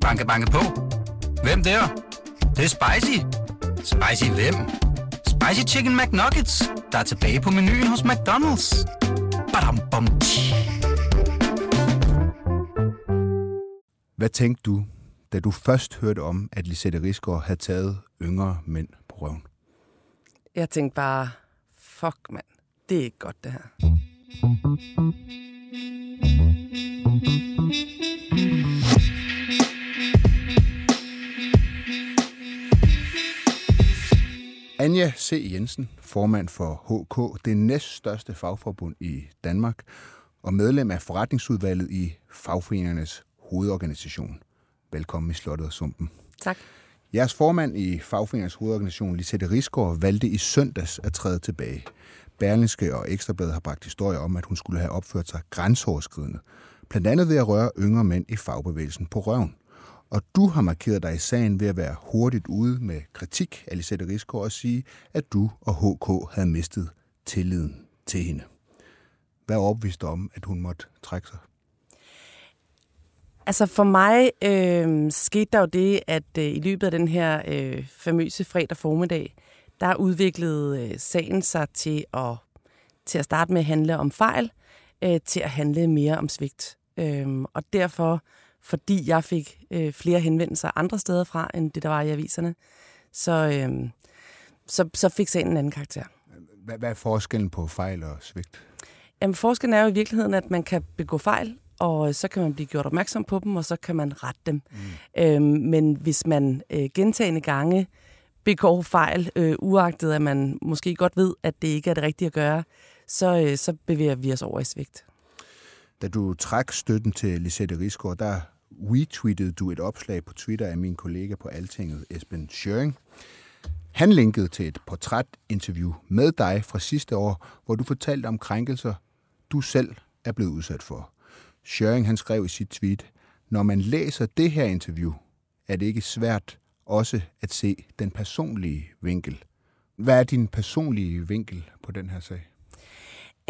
Banke, banke på. Hvem der? Det, det er spicy. Spicy hvem? Spicy Chicken McNuggets, der er tilbage på menuen hos McDonald's. Badum, bom, Hvad tænkte du, da du først hørte om, at Lisette Risgaard havde taget yngre mænd på røven? Jeg tænkte bare, fuck mand, det er ikke godt det her. Anja C. Jensen, formand for HK, det næststørste fagforbund i Danmark, og medlem af forretningsudvalget i fagforeningernes hovedorganisation. Velkommen i Slottet og Sumpen. Tak. Jeres formand i fagforeningernes hovedorganisation, Lisette Risgaard, valgte i søndags at træde tilbage. Berlingske og Ekstrabladet har bragt historier om, at hun skulle have opført sig grænseoverskridende. Blandt andet ved at røre yngre mænd i fagbevægelsen på røven. Og du har markeret dig i sagen ved at være hurtigt ude med kritik af Lisette Risgaard og sige, at du og HK havde mistet tilliden til hende. Hvad er om, at hun måtte trække sig? Altså for mig øh, skete der jo det, at øh, i løbet af den her øh, famøse fredag formiddag, der udviklede øh, sagen sig til at, til at starte med at handle om fejl, øh, til at handle mere om svigt. Øh, og derfor, fordi jeg fik øh, flere henvendelser andre steder fra, end det der var i aviserne, så, øh, så, så fik sagen en anden karakter. Hvad, hvad er forskellen på fejl og svigt? Jamen, forskellen er jo i virkeligheden, at man kan begå fejl, og så kan man blive gjort opmærksom på dem, og så kan man rette dem. Mm. Øhm, men hvis man øh, gentagende gange begår fejl, øh, uagtet at man måske godt ved, at det ikke er det rigtige at gøre, så, øh, så bevæger vi os over i svigt. Da du trak støtten til Lisette Rigsgaard, der retweetede du et opslag på Twitter af min kollega på Altinget, Esben Schøring. Han linkede til et portrætinterview med dig fra sidste år, hvor du fortalte om krænkelser, du selv er blevet udsat for. Schøring han skrev i sit tweet, når man læser det her interview, er det ikke svært også at se den personlige vinkel. Hvad er din personlige vinkel på den her sag?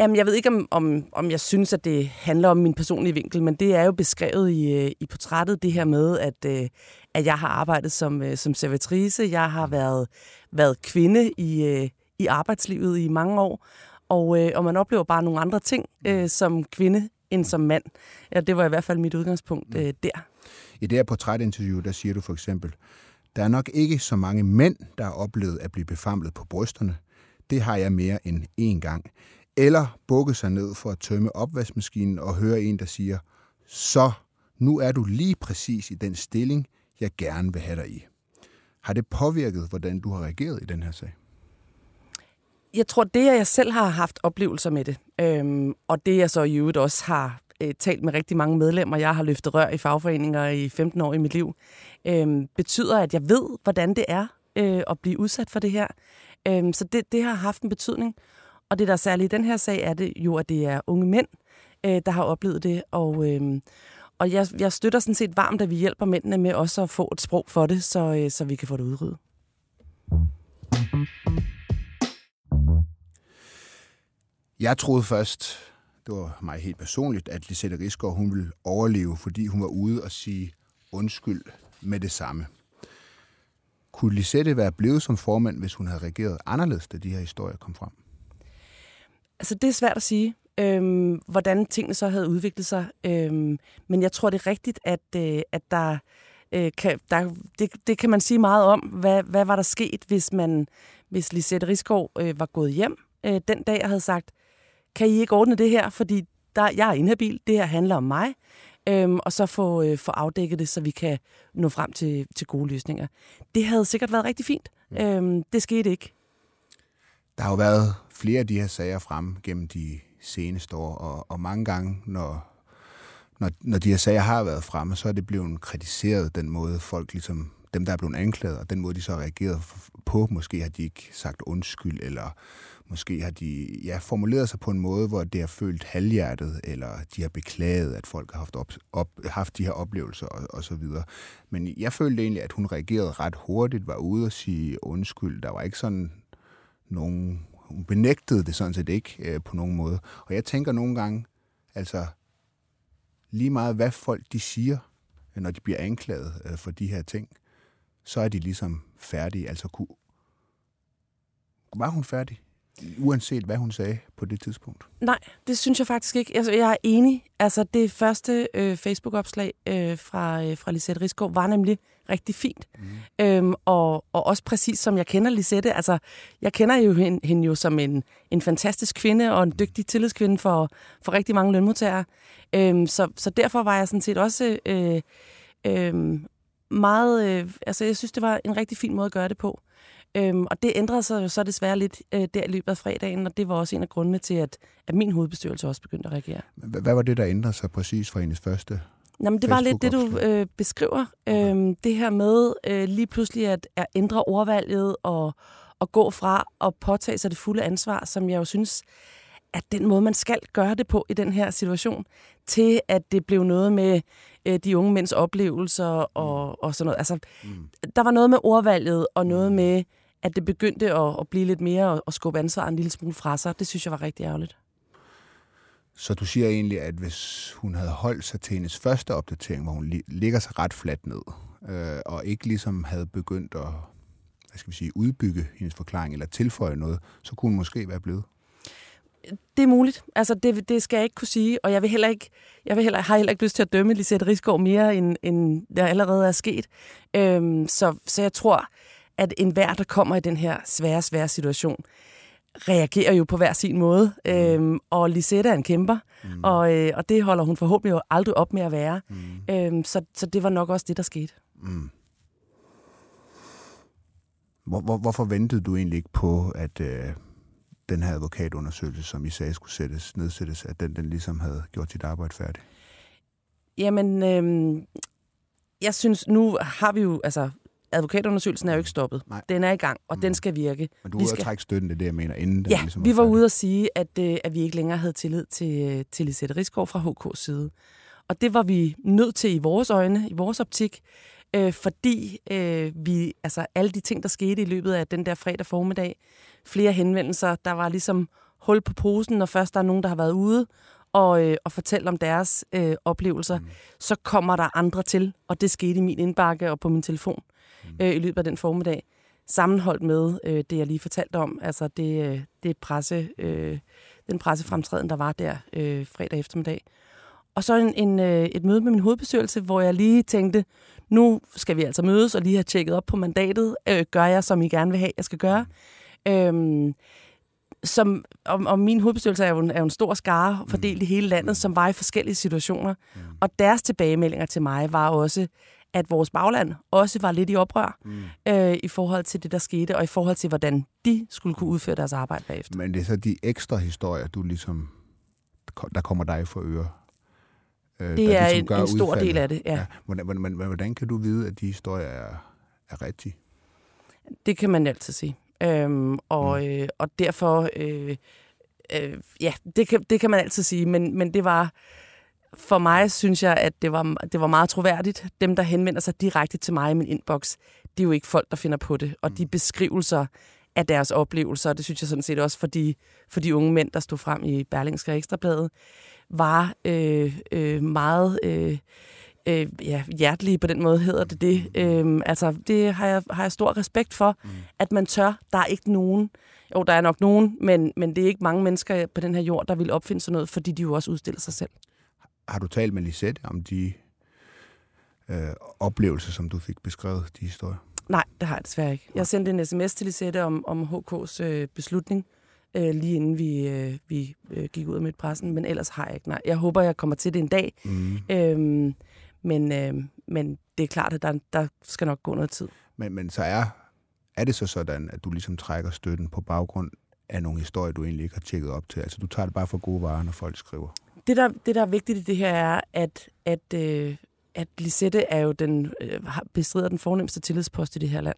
Jamen, jeg ved ikke, om, om, om jeg synes, at det handler om min personlige vinkel, men det er jo beskrevet i, øh, i portrættet, det her med, at, øh, at jeg har arbejdet som, øh, som servitrice, jeg har været, været kvinde i, i arbejdslivet i mange år, og, og man oplever bare nogle andre ting øh, som kvinde end som mand. Ja, det var i hvert fald mit udgangspunkt øh, der. I det her portrætinterview, der siger du for eksempel, der er nok ikke så mange mænd, der har oplevet at blive befamlet på brysterne. Det har jeg mere end én gang. Eller bukke sig ned for at tømme opvaskemaskinen og høre en, der siger, så nu er du lige præcis i den stilling, jeg gerne vil have dig i. Har det påvirket, hvordan du har reageret i den her sag? Jeg tror, det er, jeg selv har haft oplevelser med det, øhm, og det jeg så i øvrigt også har øh, talt med rigtig mange medlemmer, jeg har løftet rør i fagforeninger i 15 år i mit liv, øhm, betyder, at jeg ved, hvordan det er øh, at blive udsat for det her. Øhm, så det, det har haft en betydning. Og det, der er særligt i den her sag, er det jo, at det er unge mænd, øh, der har oplevet det. Og, øh, og jeg, jeg støtter sådan set varmt, at vi hjælper mændene med også at få et sprog for det, så, øh, så vi kan få det udryddet. Jeg troede først, det var mig helt personligt, at Lisette Risgaard hun ville overleve, fordi hun var ude og sige undskyld med det samme. Kunne Lisette være blevet som formand, hvis hun havde reageret anderledes, da de her historier kom frem? Altså, det er svært at sige, øhm, hvordan tingene så havde udviklet sig. Øhm, men jeg tror, det er rigtigt, at, øh, at der, øh, kan, der det, det kan man sige meget om. Hvad, hvad var der sket, hvis man hvis Lisette Rigsgaard øh, var gået hjem øh, den dag og havde sagt, kan I ikke ordne det her, fordi der, jeg er inhabil, det her handler om mig, øhm, og så få, øh, få afdækket det, så vi kan nå frem til, til gode løsninger. Det havde sikkert været rigtig fint. Øhm, det skete ikke. Der har jo været flere af de her sager frem gennem de seneste år, og, og mange gange, når, når, når de her sager har været fremme, så er det blevet kritiseret den måde, folk ligesom, dem der er blevet anklaget, og den måde, de så har reageret på. Måske har de ikke sagt undskyld, eller måske har de ja, formuleret sig på en måde, hvor det har følt halvhjertet, eller de har beklaget, at folk har haft, op, op, haft de her oplevelser, og, og så videre. Men jeg følte egentlig, at hun reagerede ret hurtigt, var ude og sige undskyld. Der var ikke sådan nogen... Hun benægtede det sådan set ikke øh, på nogen måde. Og jeg tænker nogle gange, altså lige meget hvad folk de siger, når de bliver anklaget øh, for de her ting, så er de ligesom færdige. Altså, kunne, var hun færdig? Uanset hvad hun sagde på det tidspunkt. Nej, det synes jeg faktisk ikke. Altså, jeg er enig. Altså, det første øh, Facebook-opslag øh, fra, øh, fra Lisette Rigsgaard var nemlig rigtig fint. Mm. Øhm, og, og også præcis som jeg kender Lisette. Altså, jeg kender jo hende, hende jo som en, en fantastisk kvinde og en dygtig tillidskvinde for, for rigtig mange lønmodtagere. Øhm, så, så derfor var jeg sådan set også øh, øh, meget... Øh, altså, jeg synes, det var en rigtig fin måde at gøre det på. Øhm, og det ændrede sig jo så desværre lidt øh, der i løbet af fredagen, og det var også en af grundene til, at, at min hovedbestyrelse også begyndte at reagere. Hvad var det, der ændrede sig præcis fra hendes første Jamen, det var lidt det, du øh, beskriver. Okay. Øhm, det her med øh, lige pludselig at, at ændre ordvalget og, og gå fra at påtage sig det fulde ansvar, som jeg jo synes at den måde, man skal gøre det på i den her situation, til at det blev noget med øh, de unge mænds oplevelser og, mm. og sådan noget. Altså, mm. der var noget med ordvalget og noget mm. med, at det begyndte at, at blive lidt mere at skubbe ansvar en lille smule fra sig. Det synes jeg var rigtig ærgerligt. Så du siger egentlig, at hvis hun havde holdt sig til hendes første opdatering, hvor hun ligger sig ret fladt ned, øh, og ikke ligesom havde begyndt at hvad skal vi sige, udbygge hendes forklaring eller tilføje noget, så kunne hun måske være blevet? Det er muligt. Altså, det, det skal jeg ikke kunne sige, og jeg vil heller ikke, jeg vil heller, har heller ikke lyst til at dømme Lisette Rigsgaard mere, end, end der allerede er sket. Øhm, så, så jeg tror, at enhver, der kommer i den her svære, svære situation, reagerer jo på hver sin måde. Mm. Øhm, og Lisette er en kæmper, mm. og, øh, og det holder hun forhåbentlig jo aldrig op med at være. Mm. Øhm, så, så det var nok også det, der skete. Mm. Hvor, hvor, hvorfor ventede du egentlig ikke på, at... Øh den her advokatundersøgelse, som I sagde skulle sættes, nedsættes, at den, den ligesom havde gjort sit arbejde færdigt? Jamen, øh, jeg synes, nu har vi jo, altså, advokatundersøgelsen er jo ikke stoppet. Nej. Den er i gang, og mm. den skal virke. Men du er ude skal... at trække støtten, det er det, jeg mener, inden ja, den ligesom vi var ude at sige, at, øh, at vi ikke længere havde tillid til, øh, til Lisette Rigsgaard fra HK's side. Og det var vi nødt til i vores øjne, i vores optik, øh, fordi øh, vi, altså alle de ting, der skete i løbet af den der fredag formiddag, flere henvendelser, der var ligesom hul på posen, når først der er nogen, der har været ude og, øh, og fortælle om deres øh, oplevelser, mm. så kommer der andre til, og det skete i min indbakke og på min telefon mm. øh, i løbet af den formiddag, sammenholdt med øh, det, jeg lige fortalte om, altså det, øh, det presse, øh, den pressefremtræden, der var der øh, fredag eftermiddag. Og så en, en, øh, et møde med min hovedbestyrelse, hvor jeg lige tænkte, nu skal vi altså mødes og lige have tjekket op på mandatet. Øh, gør jeg, som I gerne vil have, jeg skal gøre. Øhm, som, og, og min hovedbestyrelse er jo, en, er jo en stor skare fordelt mm. i hele landet, som var i forskellige situationer. Mm. Og deres tilbagemeldinger til mig var også, at vores bagland også var lidt i oprør mm. øh, i forhold til det, der skete, og i forhold til, hvordan de skulle kunne udføre deres arbejde bagefter. Men det er så de ekstra historier, du ligesom, der kommer dig for øre? Øh, det er ligesom en, en stor udfaldet. del af det, ja. ja. Hvordan, hvordan, hvordan kan du vide, at de historier er, er rigtige? Det kan man altid sige. Øhm, og, mm. øh, og derfor, øh, øh, ja, det kan, det kan man altid sige, men, men det var, for mig synes jeg, at det var, det var meget troværdigt. Dem, der henvender sig direkte til mig i min inbox, det er jo ikke folk, der finder på det. Og mm. de beskrivelser af deres oplevelser, det synes jeg sådan set også for de, for de unge mænd, der stod frem i Berlingske Ekstrabladet, var øh, øh, meget... Øh, øh, ja, hjertelige på den måde hedder det det. Øh, altså, det har jeg, har jeg stor respekt for, mm. at man tør. Der er ikke nogen, jo, der er nok nogen, men, men det er ikke mange mennesker på den her jord, der vil opfinde sådan noget, fordi de jo også udstiller sig selv. Har du talt med Lisette om de øh, oplevelser, som du fik beskrevet, de historier? Nej, det har jeg desværre ikke. Jeg sendte en sms til Lisette om, om HK's øh, beslutning, øh, lige inden vi, øh, vi øh, gik ud med pressen, men ellers har jeg ikke. Nej, jeg håber, jeg kommer til det en dag. Mm. Øh, men, øh, men det er klart, at der, der skal nok gå noget tid. Men, men så er, er det så sådan, at du ligesom trækker støtten på baggrund af nogle historier, du egentlig ikke har tjekket op til? Altså du tager det bare for gode varer, når folk skriver? Det, der, det, der er vigtigt i det her, er, at, at, øh, at Lisette er jo den, øh, bestrider den fornemmeste tillidspost i det her land.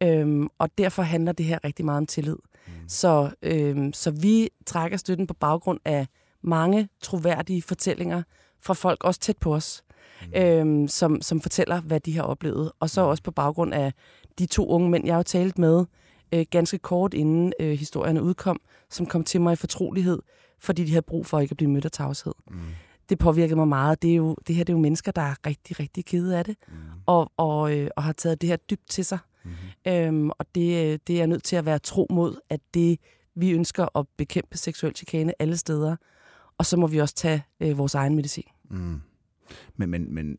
Mm. Øhm, og derfor handler det her rigtig meget om tillid. Mm. Så, øh, så vi trækker støtten på baggrund af mange troværdige fortællinger fra folk, også tæt på os, mm. øhm, som, som fortæller, hvad de har oplevet. Og så mm. også på baggrund af de to unge mænd, jeg har jo talt med øh, ganske kort inden øh, historierne udkom, som kom til mig i fortrolighed, fordi de havde brug for ikke at blive mødt af tavshed. Mm. det påvirkede mig meget. Det, er jo, det her det er jo mennesker, der er rigtig, rigtig kede af det, mm. og, og, øh, og har taget det her dybt til sig. Mm-hmm. Øhm, og det, det er nødt til at være tro mod, at det, vi ønsker at bekæmpe seksuel chikane alle steder, og så må vi også tage øh, vores egen medicin. Mm. Men, men, men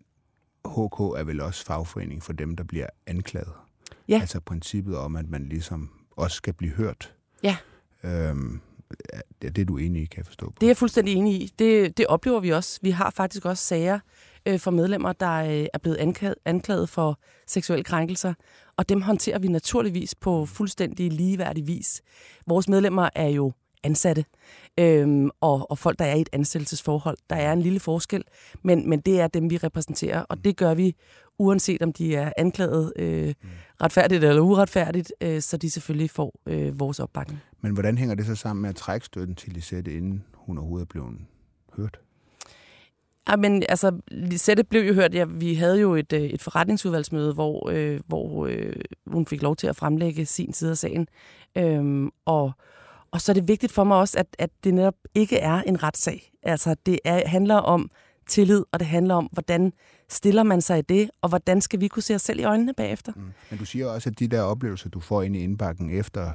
HK er vel også fagforening for dem, der bliver anklaget? Ja. Altså princippet om, at man ligesom også skal blive hørt. Ja. Øhm, det er du enig i, kan jeg forstå. På. Det er jeg fuldstændig enig i. Det, det oplever vi også. Vi har faktisk også sager øh, for medlemmer, der øh, er blevet anklaget, anklaget for seksuelle krænkelser, og dem håndterer vi naturligvis på fuldstændig ligeværdig vis. Vores medlemmer er jo ansatte øhm, og, og folk, der er i et ansættelsesforhold. Der er en lille forskel, men, men det er dem, vi repræsenterer, og det gør vi uanset om de er anklaget øh, retfærdigt eller uretfærdigt, øh, så de selvfølgelig får øh, vores opbakning. Men hvordan hænger det så sammen med at trække støtten til Lisette, inden hun overhovedet er blevet hørt? Ja, men altså, Lisette blev jo hørt. Ja, vi havde jo et, øh, et forretningsudvalgsmøde, hvor, øh, hvor øh, hun fik lov til at fremlægge sin side af sagen. Øhm, og, og så er det vigtigt for mig også, at, at det netop ikke er en retssag. Altså, det er, handler om tillid, og det handler om, hvordan stiller man sig i det, og hvordan skal vi kunne se os selv i øjnene bagefter. Mm. Men du siger også, at de der oplevelser, du får ind i indbakken efter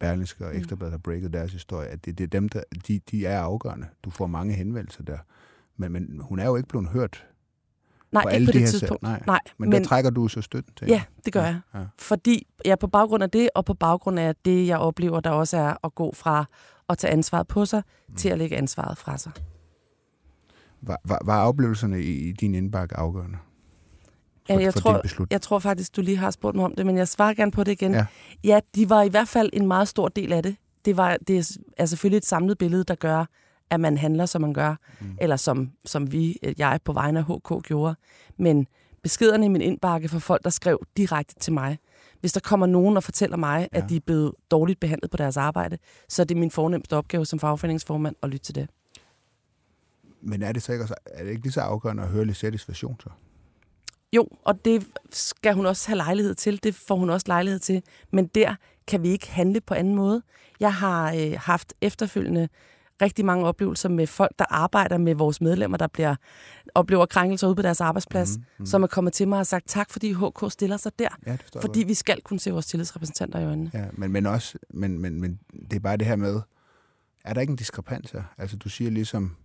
Berlingske og mm. Ekstrabladet har breaket deres historie, at det, det er dem, der, de, de er afgørende. Du får mange henvendelser der. Men, men hun er jo ikke blevet hørt Nej, på ikke på det de tidspunkt. Nej. Nej, men, men der trækker du så støtten til. Ja, det gør ja, jeg. Ja. Fordi jeg på baggrund af det, og på baggrund af det, jeg oplever, der også er at gå fra at tage ansvaret på sig, mm. til at lægge ansvaret fra sig. Var, var, var oplevelserne i, din indbakke afgørende? For, ja, jeg, for tror, jeg tror faktisk, du lige har spurgt mig om det, men jeg svarer gerne på det igen. Ja. ja, de var i hvert fald en meget stor del af det. Det, var, det er selvfølgelig et samlet billede, der gør, at man handler, som man gør, mm. eller som, som vi, jeg på vegne af HK gjorde. Men beskederne i min indbakke for folk, der skrev direkte til mig. Hvis der kommer nogen og fortæller mig, ja. at de er blevet dårligt behandlet på deres arbejde, så er det min fornemmeste opgave som fagforeningsformand at lytte til det. Men er det så ikke, er det ikke lige så afgørende at høre Lisettes version så? Jo, og det skal hun også have lejlighed til. Det får hun også lejlighed til. Men der kan vi ikke handle på anden måde. Jeg har øh, haft efterfølgende rigtig mange oplevelser med folk, der arbejder med vores medlemmer, der bliver oplever krænkelser ude på deres arbejdsplads, mm, mm. som er kommet til mig og sagt tak, fordi HK stiller sig der. Ja, fordi godt. vi skal kunne se vores tillidsrepræsentanter i øjnene. Ja, men, men også, men, men, men det er bare det her med, er der ikke en diskrepans her? Altså du siger ligesom,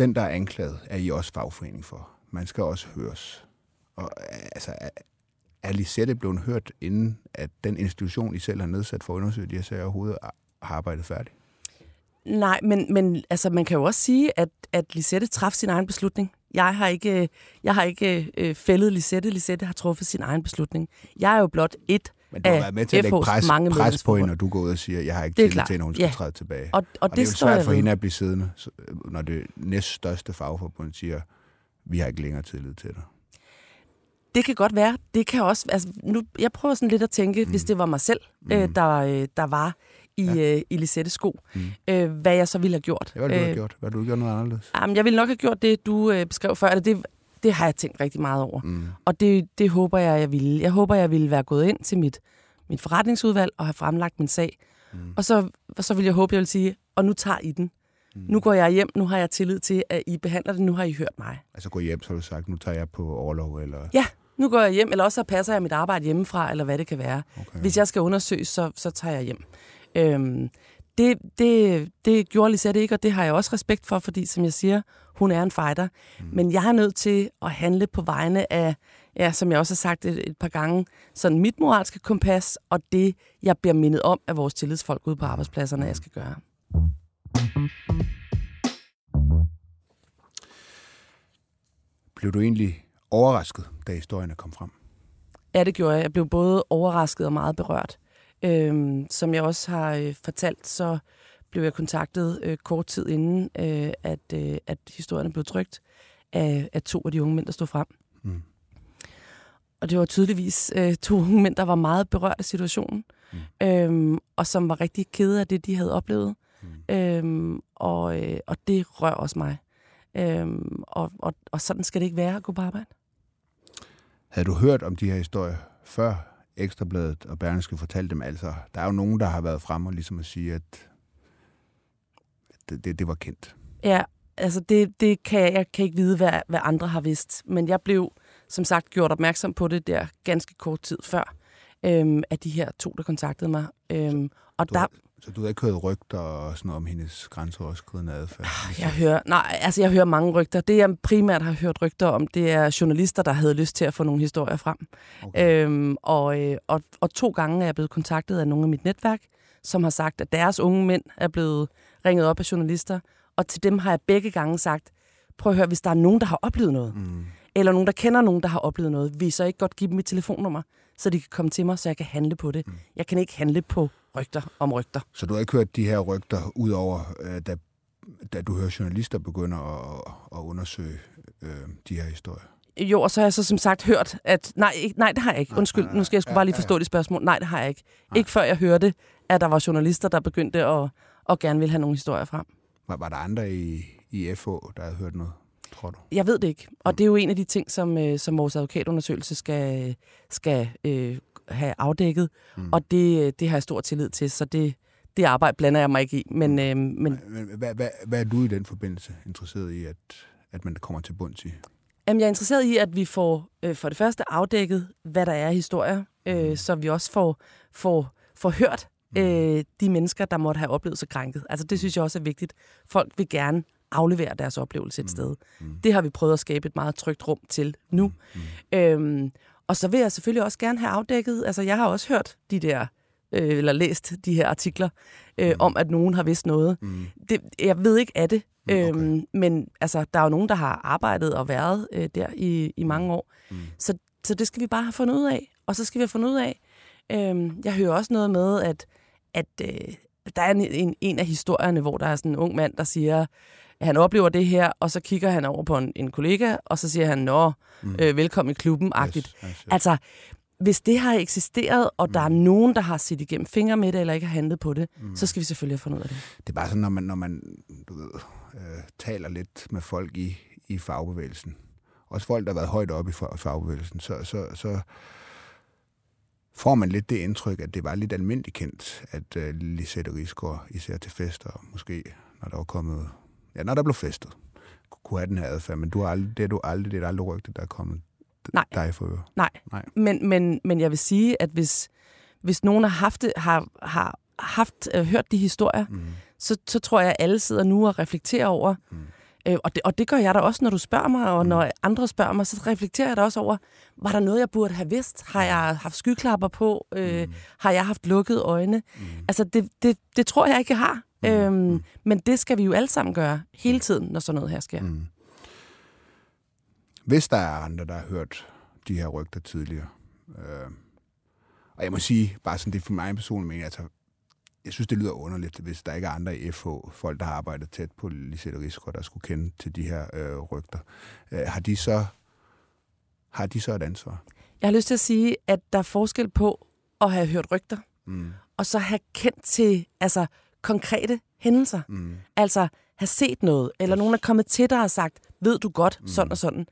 den, der er anklaget, er I også fagforening for. Man skal også høres. Og øh, altså, er Lisette blevet hørt, inden at den institution, I selv har nedsat for at undersøge de her sager, overhovedet har arbejdet færdigt? Nej, men, men altså, man kan jo også sige, at, at Lisette træffede sin egen beslutning. Jeg har ikke, jeg har ikke øh, fældet Lisette. Lisette har truffet sin egen beslutning. Jeg er jo blot et men du har været med til at lægge pres, mange pres på hende, når du går ud og siger, jeg har ikke tillid til, når hun skal ja. træde tilbage. Og, og, og det, det er jo svært for hende at blive siddende, når det næststørste fagforbund siger, vi har ikke længere tillid til dig. Det kan godt være. Det kan også... Altså, nu, jeg prøver sådan lidt at tænke, mm. hvis det var mig selv, mm. øh, der, øh, der var i, ja. øh, i Lisettes sko, mm. øh, hvad jeg så ville have gjort. Hvad ville du have øh, gjort? Hvad du gjort noget anderledes? Jamen, jeg ville nok have gjort det, du øh, beskrev før. Eller det, det har jeg tænkt rigtig meget over. Mm. Og det, det håber jeg, jeg ville. Jeg håber, jeg ville være gået ind til mit, mit forretningsudvalg og have fremlagt min sag. Mm. Og så, så vil jeg håbe, jeg vil sige, og nu tager I den. Mm. Nu går jeg hjem, nu har jeg tillid til, at I behandler det, nu har I hørt mig. Altså gå hjem, så har du sagt, nu tager jeg på overlov, eller... Ja, nu går jeg hjem, eller også så passer jeg mit arbejde hjemmefra, eller hvad det kan være. Okay. Hvis jeg skal undersøges, så, så tager jeg hjem. Øhm, det, det, det gjorde Lisette ikke, og det har jeg også respekt for, fordi som jeg siger, hun er en fighter. Mm. Men jeg er nødt til at handle på vegne af, ja, som jeg også har sagt et, et par gange, sådan mit moralske kompas, og det, jeg bliver mindet om af vores tillidsfolk ude på arbejdspladserne, jeg skal gøre. Blev du egentlig overrasket, da historierne kom frem? Ja, det gjorde jeg. Jeg blev både overrasket og meget berørt. Øhm, som jeg også har øh, fortalt, så blev jeg kontaktet øh, kort tid inden, øh, at, øh, at historierne blev trygt af, af to af de unge mænd, der stod frem. Mm. Og det var tydeligvis øh, to unge mænd, der var meget berørt af situationen, mm. øhm, og som var rigtig kede af det, de havde oplevet. Mm. Øhm, og, øh, og det rør også mig. Øhm, og, og, og sådan skal det ikke være at gå på arbejde. Havde du hørt om de her historier før Ekstrabladet og Berlingske fortalte dem? Altså, der er jo nogen, der har været frem og ligesom at sige, at det, det, det var kendt. Ja, altså det, det kan jeg, jeg kan ikke vide, hvad, hvad andre har vidst. Men jeg blev som sagt gjort opmærksom på det der ganske kort tid før, øhm, af de her to, der kontaktede mig. Øhm, og Du, der, Så du har ikke hørt rygter og sådan noget om hendes grænseoverskridende adfærd? jeg hører, nej, altså jeg hører mange rygter. Det, jeg primært har hørt rygter om, det er journalister, der havde lyst til at få nogle historier frem. Okay. Øhm, og, øh, og, og to gange er jeg blevet kontaktet af nogle af mit netværk, som har sagt, at deres unge mænd er blevet ringet op af journalister. Og til dem har jeg begge gange sagt, prøv at høre, hvis der er nogen, der har oplevet noget, Mm. eller nogen, der kender nogen, der har oplevet noget, vil I så ikke godt give dem mit telefonnummer, så de kan komme til mig, så jeg kan handle på det. Jeg kan ikke handle på rygter om rygter. Så du har ikke hørt de her rygter, udover øh, da, da du hører journalister begynder at, at undersøge øh, de her historier? Jo, og så har jeg så som sagt hørt, at nej, ikke, nej det har jeg ikke. Undskyld, nu skal jeg sgu bare lige forstå dit spørgsmål. Nej, det har jeg ikke. Ikke før jeg hørte, at der var journalister, der begyndte at, at gerne ville have nogle historier frem. Var, var der andre i, i FH, der havde hørt noget, tror du? Jeg ved det ikke. Og det er jo en af de ting, som, øh, som vores advokatundersøgelse skal, skal øh, have afdækket. Mm. Og det, det har jeg stor tillid til, så det, det arbejde blander jeg mig ikke i. Men, øh, men hvad, hvad, hvad er du i den forbindelse interesseret i, at, at man kommer til bunds i? Jamen, jeg er interesseret i, at vi får øh, for det første afdækket, hvad der er af historier, øh, så vi også får, får, får hørt øh, de mennesker, der måtte have oplevet sig krænket. Altså, det synes jeg også er vigtigt. Folk vil gerne aflevere deres oplevelse et sted. Det har vi prøvet at skabe et meget trygt rum til nu. Øhm, og så vil jeg selvfølgelig også gerne have afdækket, altså jeg har også hørt de der, øh, eller læst de her artikler, øh, om at nogen har vidst noget. Mm. Det, jeg ved ikke af det, okay. øhm, men altså, der er jo nogen, der har arbejdet og været øh, der i, i mange år. Mm. Så, så det skal vi bare have fundet ud af. Og så skal vi have fundet ud af, øhm, jeg hører også noget med, at, at øh, der er en, en, en af historierne, hvor der er sådan en ung mand, der siger, han oplever det her, og så kigger han over på en, en kollega, og så siger han, nå, Mm. øh, velkommen i klubben-agtigt. Yes, yes, yes. Altså, hvis det har eksisteret, og der er nogen, der har set igennem fingre med det, eller ikke har handlet på det, mm. så skal vi selvfølgelig have fundet ud af det. Det er bare sådan, når man, når man du ved, øh, taler lidt med folk i, i fagbevægelsen, også folk, der har været højt oppe i fag- fagbevægelsen, så, så, så får man lidt det indtryk, at det var lidt almindeligt kendt, at øh, Lisette Rigsgaard, især til fester, og måske når der var kommet, ja, når der blev festet, kunne have den her adfærd, men du har aldrig, det er du aldrig, det er aldrig rygte, der er kommet Nej. dig for øre. Nej, Nej. Men, men, men jeg vil sige, at hvis, hvis nogen har haft, det, har, har haft øh, hørt de historier, Mm. så, så tror jeg, at alle sidder nu og reflekterer over, Mm. øh, og, det, og det gør jeg da også, når du spørger mig, og når andre spørger mig, så reflekterer jeg da også over, var der noget, jeg burde have vidst? Har jeg haft skyklapper på? Øh, Mm. Har jeg haft lukkede øjne? Altså, det, det, det tror jeg ikke, jeg har. Øhm, men det skal vi jo alle sammen gøre hele tiden, når sådan noget her sker. Mm. Hvis der er andre, der har hørt de her rygter tidligere, øh, og jeg må sige, bare sådan det for mig en personlig mening, altså, jeg synes, det lyder underligt, hvis der ikke er andre i FH, folk, der har arbejdet tæt på Lisette Rigsgaard, der skulle kende til de her øh, rygter. Øh, har de så har de så et ansvar? Jeg har lyst til at sige, at der er forskel på at have hørt rygter, Mm. og så have kendt til altså, konkrete hændelser. Mm. Altså have set noget, eller nogen er kommet til dig og har sagt, ved du godt, sådan og sådan.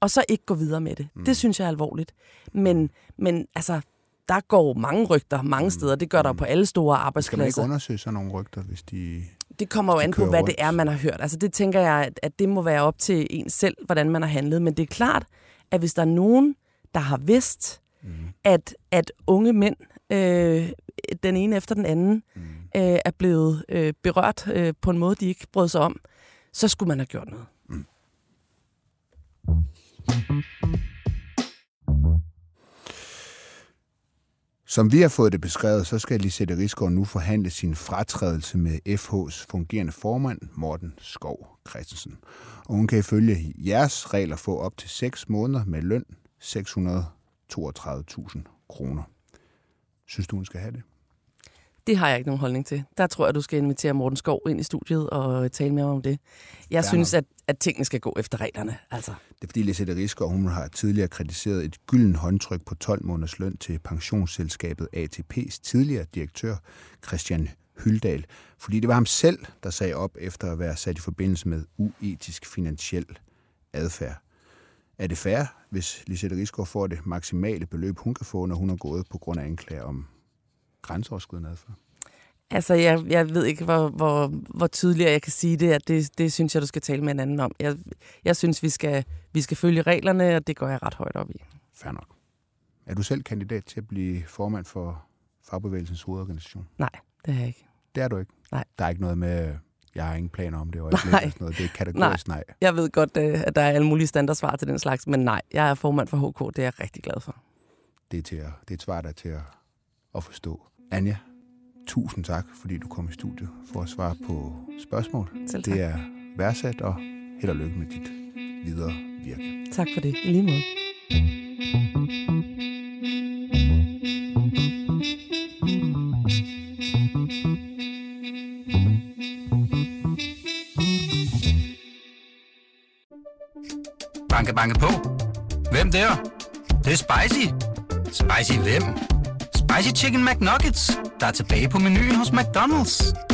Og så ikke gå videre med det. Det synes jeg er alvorligt. Men, men altså, der går mange rygter mange steder. Det gør der jo på alle store Skal man ikke arbejdspladser. undersøge sådan nogle rygter, hvis de... Det kommer jo de an på, hvad rundt? det er, man har hørt. Altså det tænker jeg, at, at det må være op til en selv, hvordan man har handlet. Men det er klart, at hvis der er nogen, der har vidst, mm. at, at unge mænd, øh, den ene efter den anden, mm øh, er blevet øh, berørt øh, på en måde, de ikke brød sig om, så skulle man have gjort noget. Mm. Som vi har fået det beskrevet, så skal Lisette Rigsgaard nu forhandle sin fratrædelse med FH's fungerende formand, Morten Skov Christensen. Og hun kan ifølge jeres regler få op til 6 måneder med løn 632.000 kroner. Synes du, hun skal have det? Det har jeg ikke nogen holdning til. Der tror jeg, du skal invitere Morten Skov ind i studiet og tale med ham om det. Jeg Fair synes, at, at tingene skal gå efter reglerne. Altså. Det er fordi Lisette Rigsgaard, hun har tidligere kritiseret et gylden håndtryk på 12 måneders løn til pensionsselskabet ATP's tidligere direktør Christian Hyldal, fordi det var ham selv, der sagde op efter at være sat i forbindelse med uetisk finansiel adfærd. Er det fair, hvis Lisette Rigsgaard får det maksimale beløb, hun kan få, når hun er gået på grund af anklager om grænseoverskridende adfærd? Altså, jeg, jeg ved ikke, hvor, hvor, hvor tydeligere jeg kan sige det, at det, det synes jeg, du skal tale med en anden om. Jeg, jeg synes, vi skal, vi skal følge reglerne, og det går jeg ret højt op i. Fair nok. Er du selv kandidat til at blive formand for Fagbevægelsens hovedorganisation? Nej, det er jeg ikke. Det er du ikke? Nej. Der er ikke noget med, jeg har ingen planer om det, og Nej. sådan noget. Det er kategorisk nej. nej. Jeg ved godt, øh, at der er alle mulige standardsvar til den slags, men nej, jeg er formand for HK, det er jeg rigtig glad for. Det er, til at, det er et svar, der er til at, at forstå. Anja, tusind tak, fordi du kom i studiet for at svare på spørgsmål. Selv tak. Det er værdsat, og held og lykke med dit videre virke. Tak for det. I lige måde. Banke, banke på. Hvem der? Det, det er spicy. Spicy hvem? Spicy Chicken McNuggets, der er tilbage på menuen hos McDonald's.